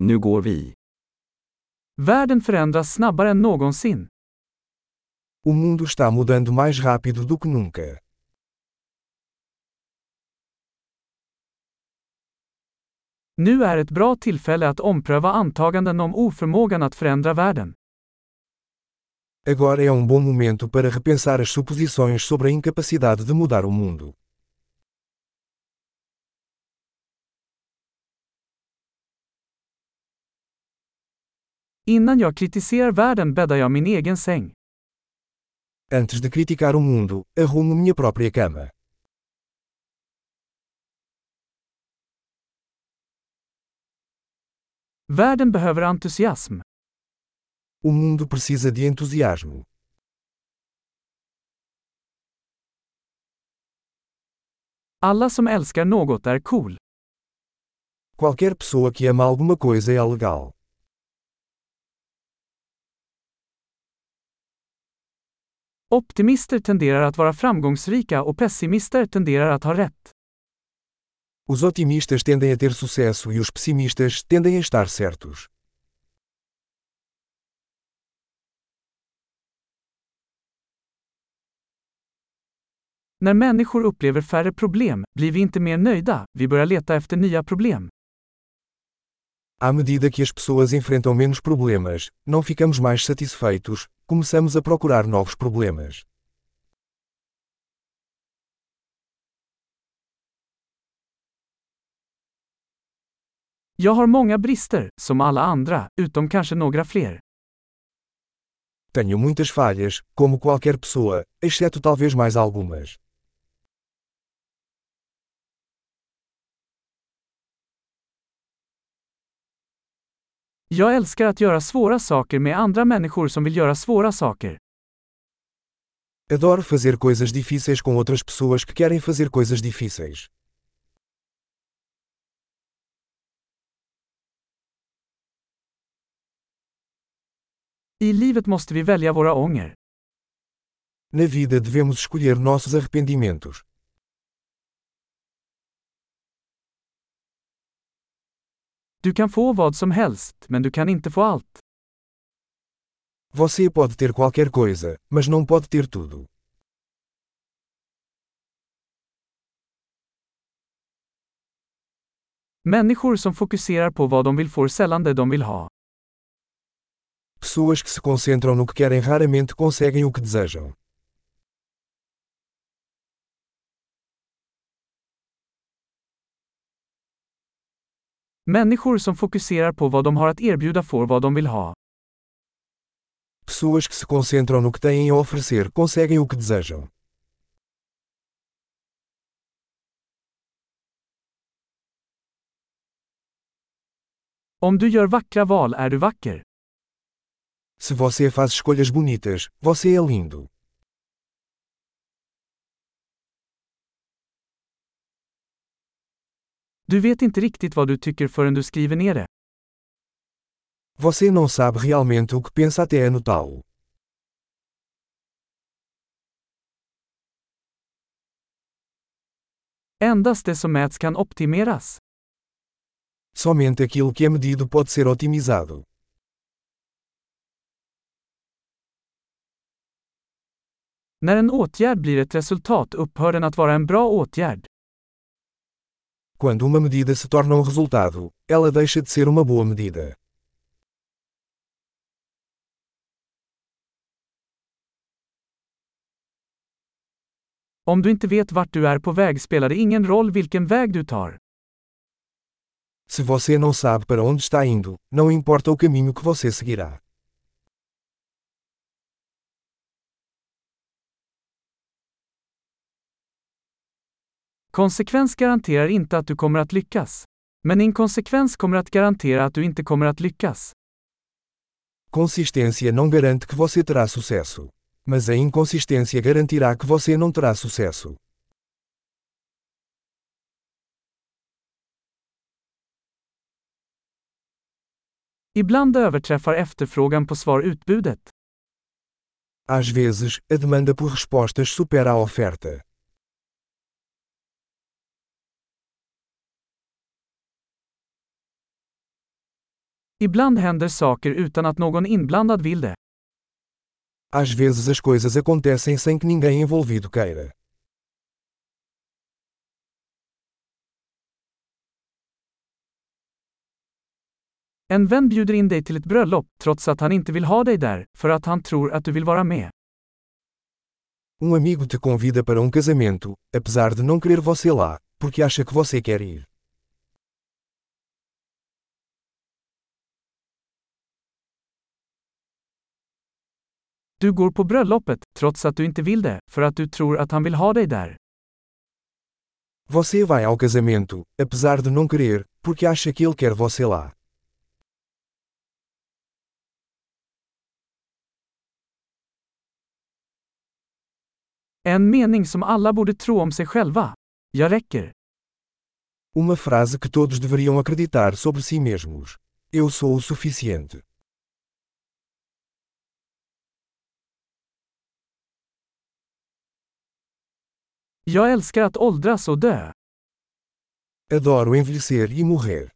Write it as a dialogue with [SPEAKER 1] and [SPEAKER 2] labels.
[SPEAKER 1] Nu går vi.
[SPEAKER 2] Världen förändras snabbare än någonsin.
[SPEAKER 3] O mundo está mudando mais rápido do que nunca.
[SPEAKER 2] Nu är ett bra tillfälle att ompröva antaganden om oförmågan att förändra världen.
[SPEAKER 3] Agora é um bom momento para repensar as suposições sobre a incapacidade de mudar o mundo.
[SPEAKER 2] Innan jag kritiserar världen bäddar jag min egen säng.
[SPEAKER 3] Antes de criticar o mundo, arrumo minha própria cama.
[SPEAKER 2] Världen behöver entusiasm.
[SPEAKER 3] O mundo precisa de entusiasmo.
[SPEAKER 2] Alla som älskar något är cool.
[SPEAKER 3] Qualquer pessoa que ama alguma coisa é legal.
[SPEAKER 2] Optimister tenderar att vara framgångsrika och pessimister tenderar att ha rätt.
[SPEAKER 3] Os otimistas tendem a ter sucesso e os pessimistas tendem a estar certos.
[SPEAKER 2] När människor upplever färre problem blir vi inte mer nöjda, vi börjar leta efter nya problem.
[SPEAKER 3] À medida que as pessoas enfrentam menos problemas, não ficamos mais satisfeitos, começamos a procurar novos problemas.
[SPEAKER 2] Jag har många brister, som alla andra, utom kanske några fler.
[SPEAKER 3] Tenho muitas falhas, como qualquer pessoa, exceto talvez mais algumas.
[SPEAKER 2] Jag älskar att göra svåra saker med andra människor som vill göra svåra saker.
[SPEAKER 3] Adoro fazer coisas difíceis com outras pessoas que querem fazer coisas difíceis.
[SPEAKER 2] I livet måste vi välja våra ånger.
[SPEAKER 3] Na vida devemos escolher nossos arrependimentos.
[SPEAKER 2] Du kan få vad som helst, men du kan inte få allt.
[SPEAKER 3] Você pode ter qualquer coisa, mas não pode ter tudo.
[SPEAKER 2] Människor som fokuserar på vad de vill får sällan det de vill ha.
[SPEAKER 3] Pessoas que se concentram no que querem raramente conseguem o que desejam.
[SPEAKER 2] Människor som fokuserar på vad de har att erbjuda får vad de vill ha.
[SPEAKER 3] Pessoas que se concentram no que têm a oferecer conseguem o que desejam.
[SPEAKER 2] Om du gör vackra val är du vacker.
[SPEAKER 3] Se você faz escolhas bonitas, você é lindo.
[SPEAKER 2] Du vet inte riktigt vad du tycker förrän du skriver ner det.
[SPEAKER 3] Você não sabe realmente o que pensa até anotá-lo.
[SPEAKER 2] Endast det som mäts kan optimeras.
[SPEAKER 3] Somente aquilo que é medido pode ser otimizado.
[SPEAKER 2] När en åtgärd blir ett resultat upphör den att vara en bra åtgärd.
[SPEAKER 3] Quando uma medida se torna um resultado, ela deixa de ser uma boa medida.
[SPEAKER 2] Om du inte vet vart du är på väg spelar det ingen roll vilken väg du tar.
[SPEAKER 3] Se você não sabe para onde está indo, não importa o caminho que você seguirá.
[SPEAKER 2] Konsekvens garanterar inte att du kommer att lyckas. Men inkonsekvens kommer att garantera att du inte kommer att lyckas.
[SPEAKER 3] Consistência não garante que você terá sucesso. Mas a inconsistência garantirá que você não terá sucesso.
[SPEAKER 2] Ibland överträffar efterfrågan på svar utbudet.
[SPEAKER 3] Às vezes, a demanda por respostas supera a oferta.
[SPEAKER 2] Ibland händer saker utan att någon inblandad vill det.
[SPEAKER 3] Às vezes as coisas acontecem sem que ninguém envolvido queira.
[SPEAKER 2] En vän bjuder in dig till ett bröllop, trots att han inte vill ha dig där, för att han tror att du vill vara med.
[SPEAKER 3] Um amigo te convida para um casamento, apesar de não querer você lá, porque acha que você quer ir.
[SPEAKER 2] Du går på bröllopet, trots att du inte vill det, för att du tror att han vill ha dig där.
[SPEAKER 3] Você vai ao casamento, apesar de não querer, porque acha que ele quer você lá.
[SPEAKER 2] En mening som alla borde tro om sig själva. Jag räcker.
[SPEAKER 3] Uma frase que todos deveriam acreditar sobre si mesmos. Eu sou o suficiente.
[SPEAKER 2] Jag älskar att åldras och dö.
[SPEAKER 3] Adoro envelhecer e morrer.